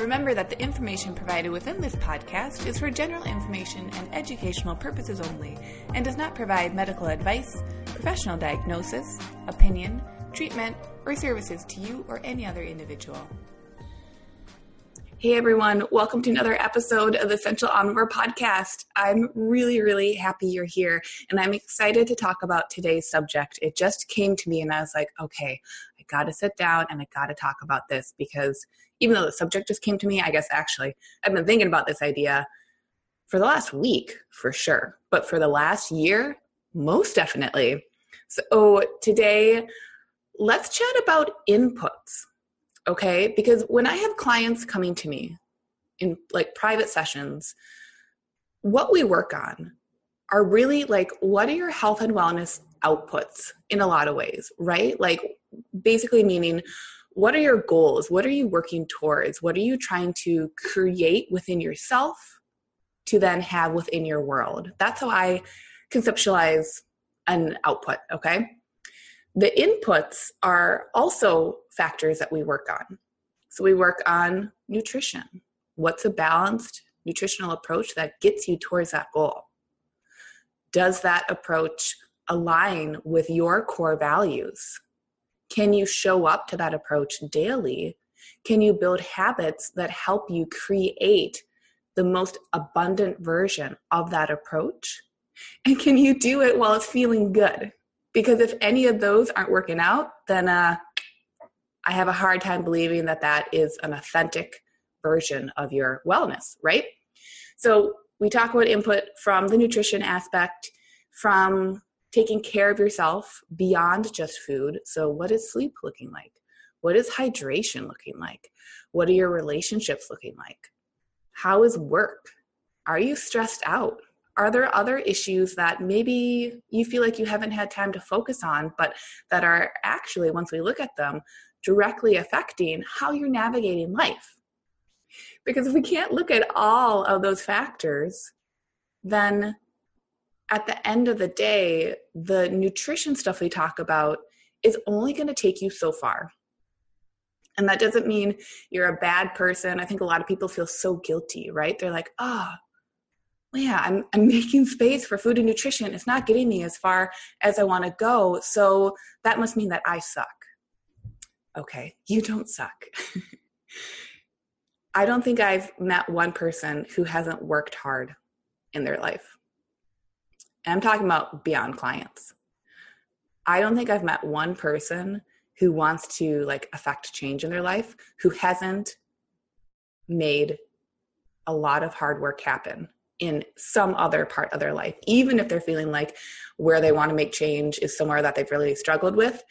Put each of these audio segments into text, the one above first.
Remember that the information provided within this podcast is for general information and educational purposes only and does not provide medical advice, professional diagnosis, opinion, treatment, or services to you or any other individual. Hey everyone, welcome to another episode of the Essential Omnivore podcast. I'm really, really happy you're here and I'm excited to talk about today's subject. It just came to me and I was like, okay, I gotta sit down and I gotta talk about this because even though the subject just came to me, I guess actually I've been thinking about this idea for the last week for sure, but for the last year, most definitely. So today, let's chat about inputs, okay? Because when I have clients coming to me in like private sessions, what we work on are really like what are your health and wellness outputs in a lot of ways, right? Like basically meaning what are your goals? What are you working towards? What are you trying to create within yourself to then have within your world? That's how I conceptualize an output, okay? The inputs are also factors that we work on. So we work on nutrition. What's a balanced nutritional approach that gets you towards that goal? Does that approach align with your core values? Can you show up to that approach daily? Can you build habits that help you create the most abundant version of that approach? And can you do it while it's feeling good? Because if any of those aren't working out, then uh, I have a hard time believing that that is an authentic version of your wellness, right? So we talk about input from the nutrition aspect, from taking care of yourself beyond just food. So, what is sleep looking like? What is hydration looking like? What are your relationships looking like? How is work? Are you stressed out? Are there other issues that maybe you feel like you haven't had time to focus on, but that are actually, once we look at them, directly affecting how you're navigating life? Because if we can't look at all of those factors, then at the end of the day, the nutrition stuff we talk about is only going to take you so far. And that doesn't mean you're a bad person. I think a lot of people feel so guilty, right? They're like, oh, yeah, I'm, I'm making space for food and nutrition. It's not getting me as far as I want to go. So that must mean that I suck. Okay, you don't suck. I don't think I've met one person who hasn't worked hard in their life. And I'm talking about beyond clients. I don't think I've met one person who wants to like affect change in their life who hasn't made a lot of hard work happen in some other part of their life, even if they're feeling like where they want to make change is somewhere that they've really struggled with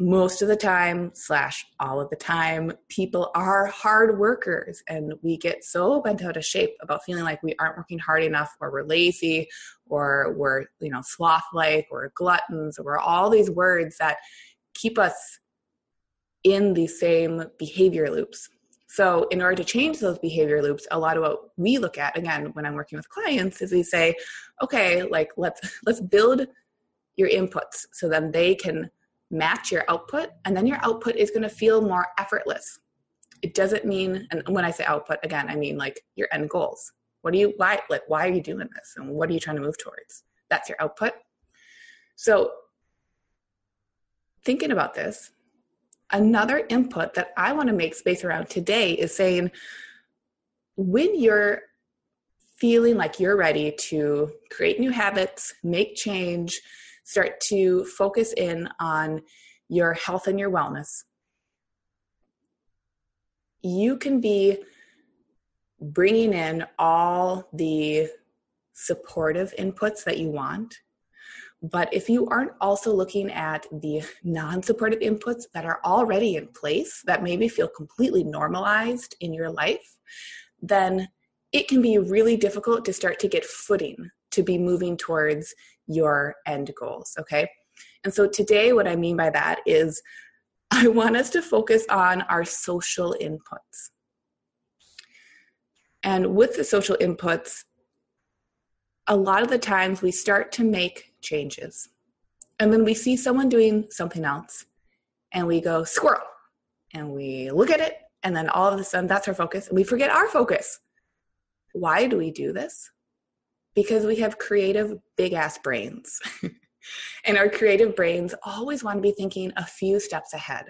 most of the time slash all of the time people are hard workers and we get so bent out of shape about feeling like we aren't working hard enough or we're lazy or we're you know sloth like or gluttons or all these words that keep us in the same behavior loops. So in order to change those behavior loops a lot of what we look at again when i'm working with clients is we say okay like let's let's build your inputs so then they can match your output and then your output is going to feel more effortless. It doesn't mean and when i say output again i mean like your end goals. What do you why like why are you doing this and what are you trying to move towards? That's your output. So thinking about this another input that i want to make space around today is saying when you're feeling like you're ready to create new habits make change start to focus in on your health and your wellness, you can be bringing in all the supportive inputs that you want. But if you aren't also looking at the non supportive inputs that are already in place that maybe feel completely normalized in your life, then it can be really difficult to start to get footing to be moving towards your end goals. Okay. And so today, what I mean by that is I want us to focus on our social inputs. And with the social inputs, a lot of the times we start to make changes. And then we see someone doing something else and we go, squirrel. And we look at it, and then all of a sudden that's our focus, and we forget our focus. Why do we do this? Because we have creative, big ass brains. and our creative brains always want to be thinking a few steps ahead.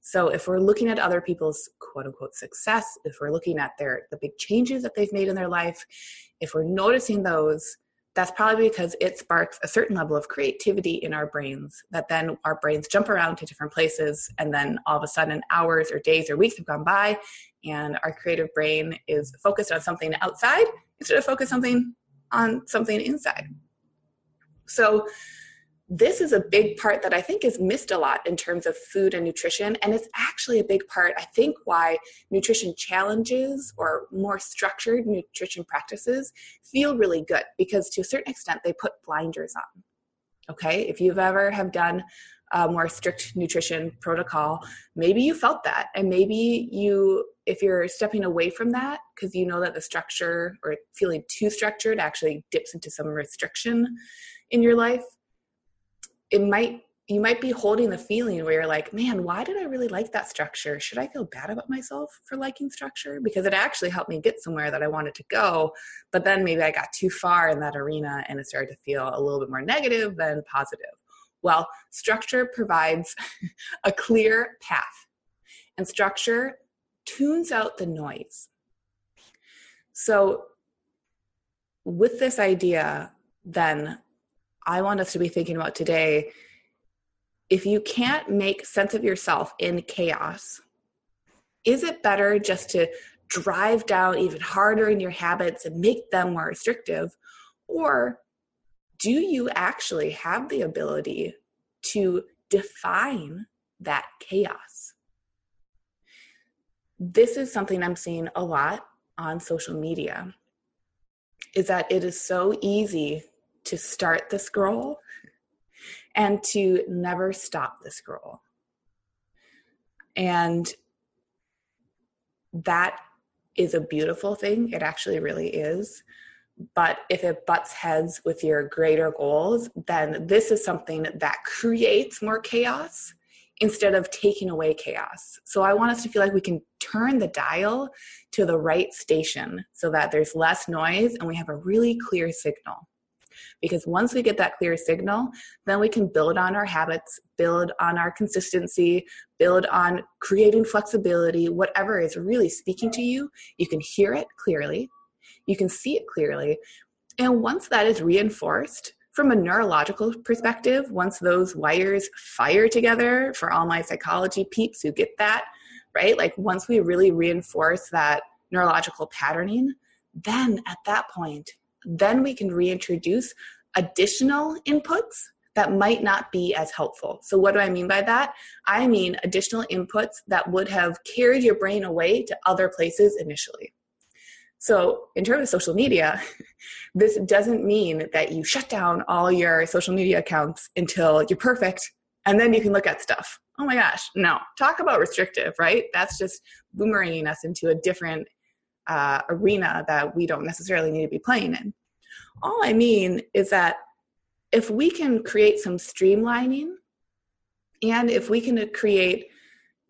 So if we're looking at other people's quote unquote success, if we're looking at their the big changes that they've made in their life, if we're noticing those, that's probably because it sparks a certain level of creativity in our brains that then our brains jump around to different places and then all of a sudden hours or days or weeks have gone by and our creative brain is focused on something outside instead of focused on something on something inside so this is a big part that I think is missed a lot in terms of food and nutrition. And it's actually a big part, I think, why nutrition challenges or more structured nutrition practices feel really good because to a certain extent they put blinders on. Okay, if you've ever have done a more strict nutrition protocol, maybe you felt that. And maybe you, if you're stepping away from that because you know that the structure or feeling too structured actually dips into some restriction in your life it might you might be holding the feeling where you're like, man, why did I really like that structure? Should I feel bad about myself for liking structure? Because it actually helped me get somewhere that I wanted to go. But then maybe I got too far in that arena and it started to feel a little bit more negative than positive. Well, structure provides a clear path, and structure tunes out the noise. So, with this idea, then I want us to be thinking about today if you can't make sense of yourself in chaos, is it better just to drive down even harder in your habits and make them more restrictive? Or do you actually have the ability to define that chaos? This is something I'm seeing a lot on social media is that it is so easy to start the scroll and to never stop the scroll. And that is a beautiful thing. It actually really is. But if it butts heads with your greater goals, then this is something that creates more chaos instead of taking away chaos. So I want us to feel like we can turn the dial to the right station so that there's less noise and we have a really clear signal. Because once we get that clear signal, then we can build on our habits, build on our consistency, build on creating flexibility, whatever is really speaking to you. You can hear it clearly, you can see it clearly. And once that is reinforced, from a neurological perspective, once those wires fire together, for all my psychology peeps who get that, right? Like once we really reinforce that neurological patterning, then at that point, then we can reintroduce additional inputs that might not be as helpful. So, what do I mean by that? I mean additional inputs that would have carried your brain away to other places initially. So, in terms of social media, this doesn't mean that you shut down all your social media accounts until you're perfect and then you can look at stuff. Oh my gosh, no. Talk about restrictive, right? That's just boomeranging us into a different uh, arena that we don't necessarily need to be playing in. All I mean is that if we can create some streamlining and if we can create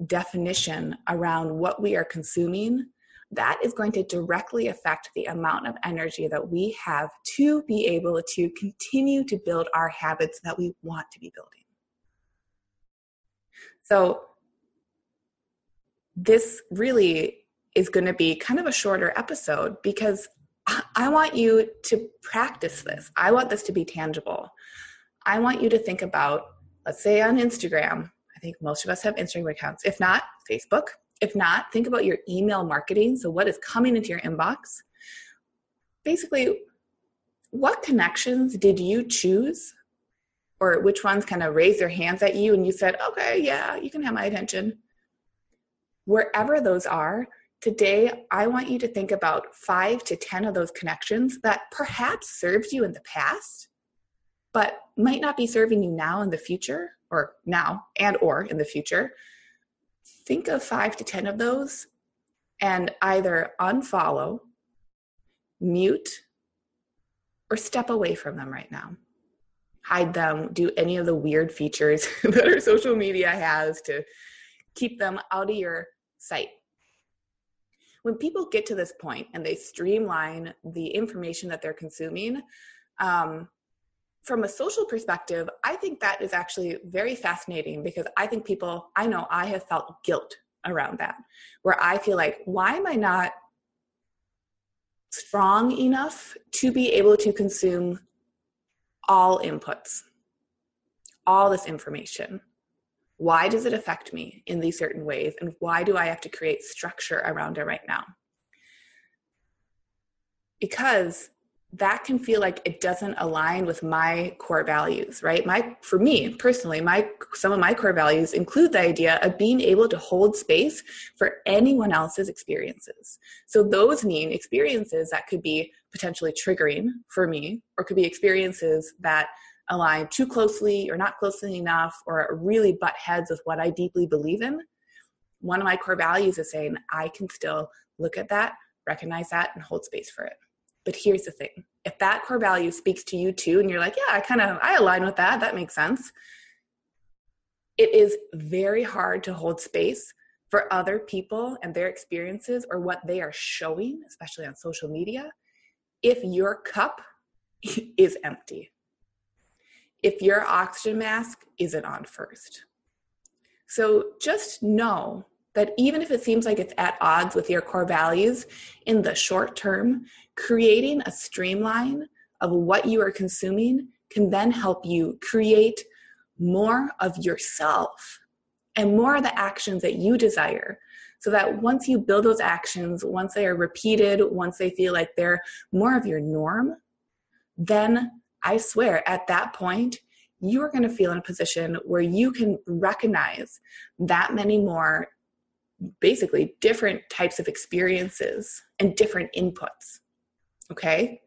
definition around what we are consuming, that is going to directly affect the amount of energy that we have to be able to continue to build our habits that we want to be building. So, this really is going to be kind of a shorter episode because I want you to practice this. I want this to be tangible. I want you to think about, let's say on Instagram, I think most of us have Instagram accounts. If not, Facebook. If not, think about your email marketing. So, what is coming into your inbox? Basically, what connections did you choose? Or which ones kind of raised their hands at you and you said, okay, yeah, you can have my attention? Wherever those are, Today, I want you to think about five to 10 of those connections that perhaps served you in the past, but might not be serving you now in the future or now and or in the future think of 5 to 10 of those and either unfollow mute or step away from them right now. Hide them do any of the weird features that our social media has to keep them out of your sight. When people get to this point and they streamline the information that they're consuming um, from a social perspective, I think that is actually very fascinating because I think people, I know I have felt guilt around that, where I feel like, why am I not strong enough to be able to consume all inputs, all this information? Why does it affect me in these certain ways? And why do I have to create structure around it right now? Because that can feel like it doesn't align with my core values right? My for me personally my some of my core values include the idea of being able to hold space for anyone else's experiences. So those mean experiences that could be potentially triggering for me or could be experiences that align too closely or not closely enough or really butt heads with what i deeply believe in. One of my core values is saying i can still look at that recognize that and hold space for it but here's the thing if that core value speaks to you too, and you're like, yeah, I kind of I align with that, that makes sense. It is very hard to hold space for other people and their experiences or what they are showing, especially on social media, if your cup is empty. If your oxygen mask isn't on first. So just know that even if it seems like it's at odds with your core values in the short term, creating a streamline of what you are consuming can then help you create more of yourself and more of the actions that you desire. So that once you build those actions, once they are repeated, once they feel like they're more of your norm, then I swear at that point, you are going to feel in a position where you can recognize that many more basically different types of experiences and different inputs. Okay?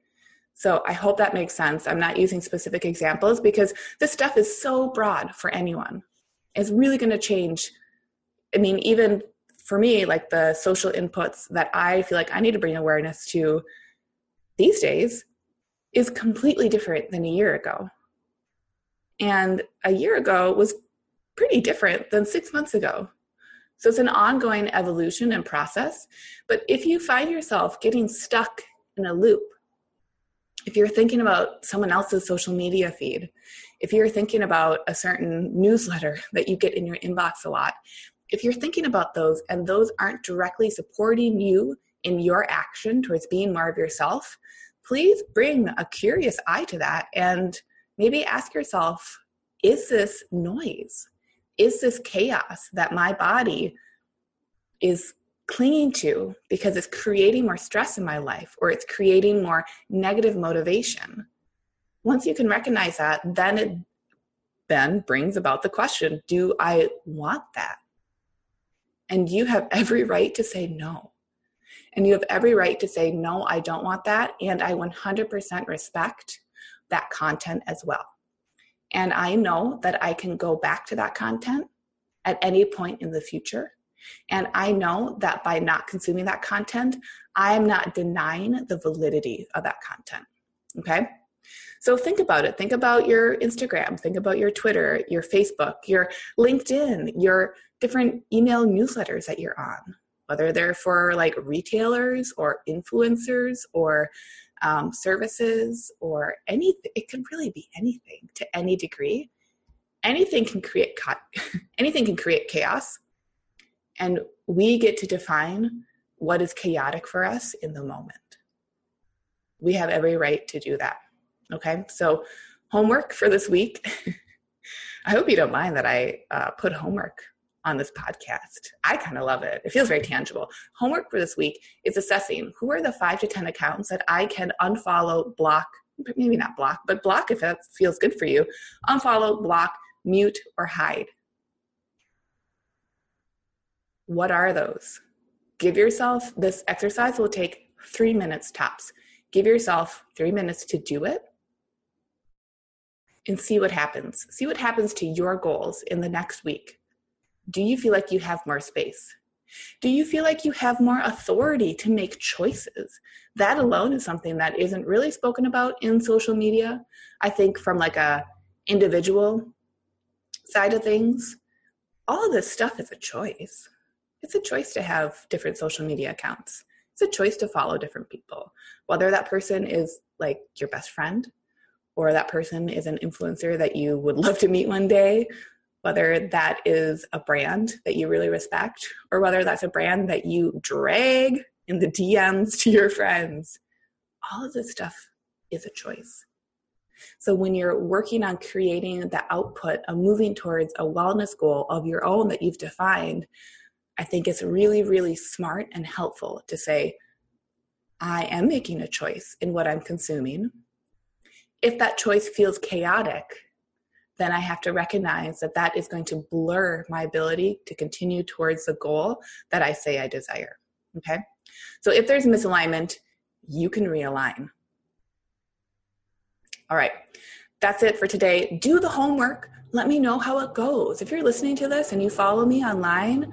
So I hope that makes sense. I'm not using specific examples because this stuff is so broad for anyone. It's really going to change. I mean, even for me, like the social inputs that I feel like I need to bring awareness to these days is completely different than a year ago. And a year ago was pretty different than six months ago. So it's an ongoing evolution and process. But if you find yourself getting stuck in a loop, if you're thinking about someone else's social media feed, if you're thinking about a certain newsletter that you get in your inbox a lot, if you're thinking about those and those aren't directly supporting you in your action towards being more of yourself, please bring a curious eye to that and maybe ask yourself is this noise? Is this chaos that my body is clinging to because it's creating more stress in my life or it's creating more negative motivation? Once you can recognize that then it then brings about the question do i want that? And you have every right to say no. And you have every right to say no i don't want that and i 100% respect that content as well and I know that I can go back to that content at any point in the future. And I know that by not consuming that content, I am not denying the validity of that content. Okay? So think about it. Think about your Instagram, think about your Twitter, your Facebook, your LinkedIn, your different email newsletters that you're on, whether they're for like retailers or influencers or um, services or anything. It can really be anything to any degree. Anything can create anything can create chaos, and we get to define what is chaotic for us in the moment. We have every right to do that. Okay, so homework for this week. I hope you don't mind that I uh, put homework on this podcast. I kind of love it. It feels very tangible. Homework for this week is assessing who are the five to 10 accounts that I can unfollow, block, maybe not block, but block if that feels good for you. Unfollow, block, mute, or hide. What are those? Give yourself this exercise will take three minutes tops. Give yourself three minutes to do it. and see what happens. See what happens to your goals in the next week. Do you feel like you have more space? Do you feel like you have more authority to make choices? That alone is something that isn't really spoken about in social media. I think from like a individual side of things, all of this stuff is a choice. It's a choice to have different social media accounts. It's a choice to follow different people. Whether that person is like your best friend or that person is an influencer that you would love to meet one day whether that is a brand that you really respect or whether that's a brand that you drag in the DMs to your friends. All of this stuff is a choice. So when you're working on creating the output of moving towards a wellness goal of your own that you've defined, I think it's really, really smart and helpful to say, I am making a choice in what I'm consuming. If that choice feels chaotic, then I have to recognize that that is going to blur my ability to continue towards the goal that I say I desire. Okay? So if there's misalignment, you can realign. All right, that's it for today. Do the homework. Let me know how it goes. If you're listening to this and you follow me online,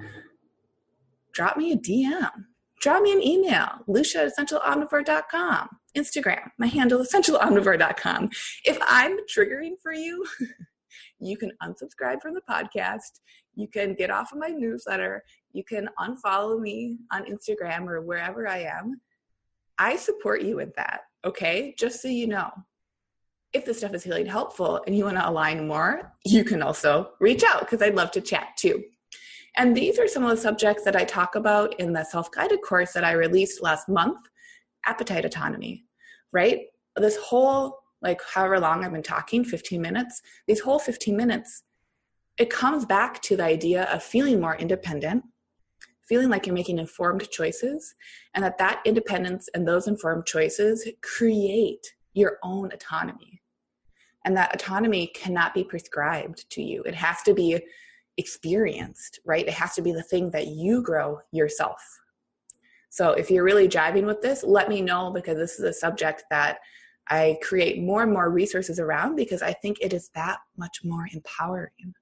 drop me a DM. Drop me an email, lucia at essentialomnivore.com. Instagram, my handle essentialomnivore.com. If I'm triggering for you, you can unsubscribe from the podcast. You can get off of my newsletter. You can unfollow me on Instagram or wherever I am. I support you with that, okay? Just so you know. If this stuff is really helpful and you want to align more, you can also reach out because I'd love to chat too. And these are some of the subjects that I talk about in the self guided course that I released last month appetite autonomy, right? This whole like however long I've been talking, 15 minutes, these whole 15 minutes, it comes back to the idea of feeling more independent, feeling like you're making informed choices, and that that independence and those informed choices create your own autonomy. And that autonomy cannot be prescribed to you. It has to be experienced, right? It has to be the thing that you grow yourself. So if you're really jiving with this, let me know because this is a subject that I create more and more resources around because I think it is that much more empowering.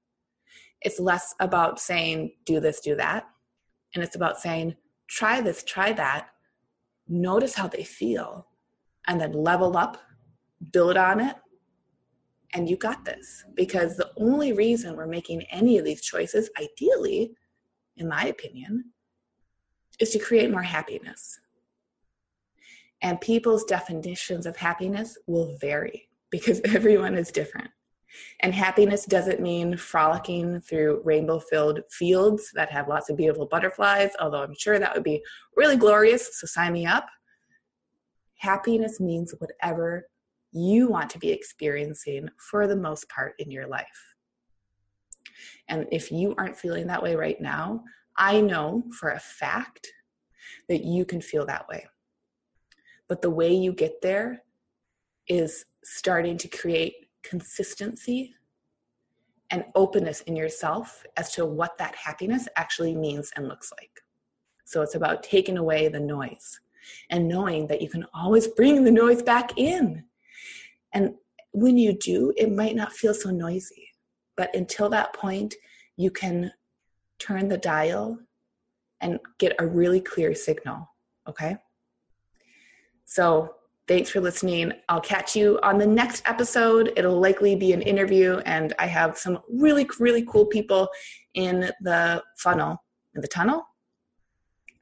It's less about saying, do this, do that. And it's about saying, try this, try that. Notice how they feel. And then level up, build on it. And you got this. Because the only reason we're making any of these choices, ideally, in my opinion, is to create more happiness and people's definitions of happiness will vary because everyone is different. And happiness doesn't mean frolicking through rainbow filled fields that have lots of beautiful butterflies, although I'm sure that would be really glorious, so sign me up. Happiness means whatever you want to be experiencing for the most part in your life. And if you aren't feeling that way right now, I know for a fact that you can feel that way. But the way you get there is starting to create consistency and openness in yourself as to what that happiness actually means and looks like. So it's about taking away the noise and knowing that you can always bring the noise back in. And when you do, it might not feel so noisy. But until that point, you can turn the dial and get a really clear signal. Okay? So thanks for listening. I'll catch you on the next episode. It'll likely be an interview, and I have some really, really cool people in the funnel, in the tunnel.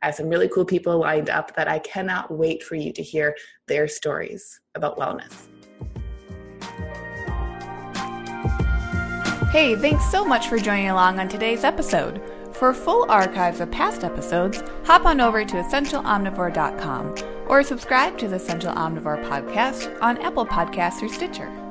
I have some really cool people lined up that I cannot wait for you to hear their stories about wellness. Hey, thanks so much for joining along on today's episode. For full archives of past episodes, hop on over to essentialomnivore.com or subscribe to the Essential Omnivore podcast on Apple Podcasts or Stitcher.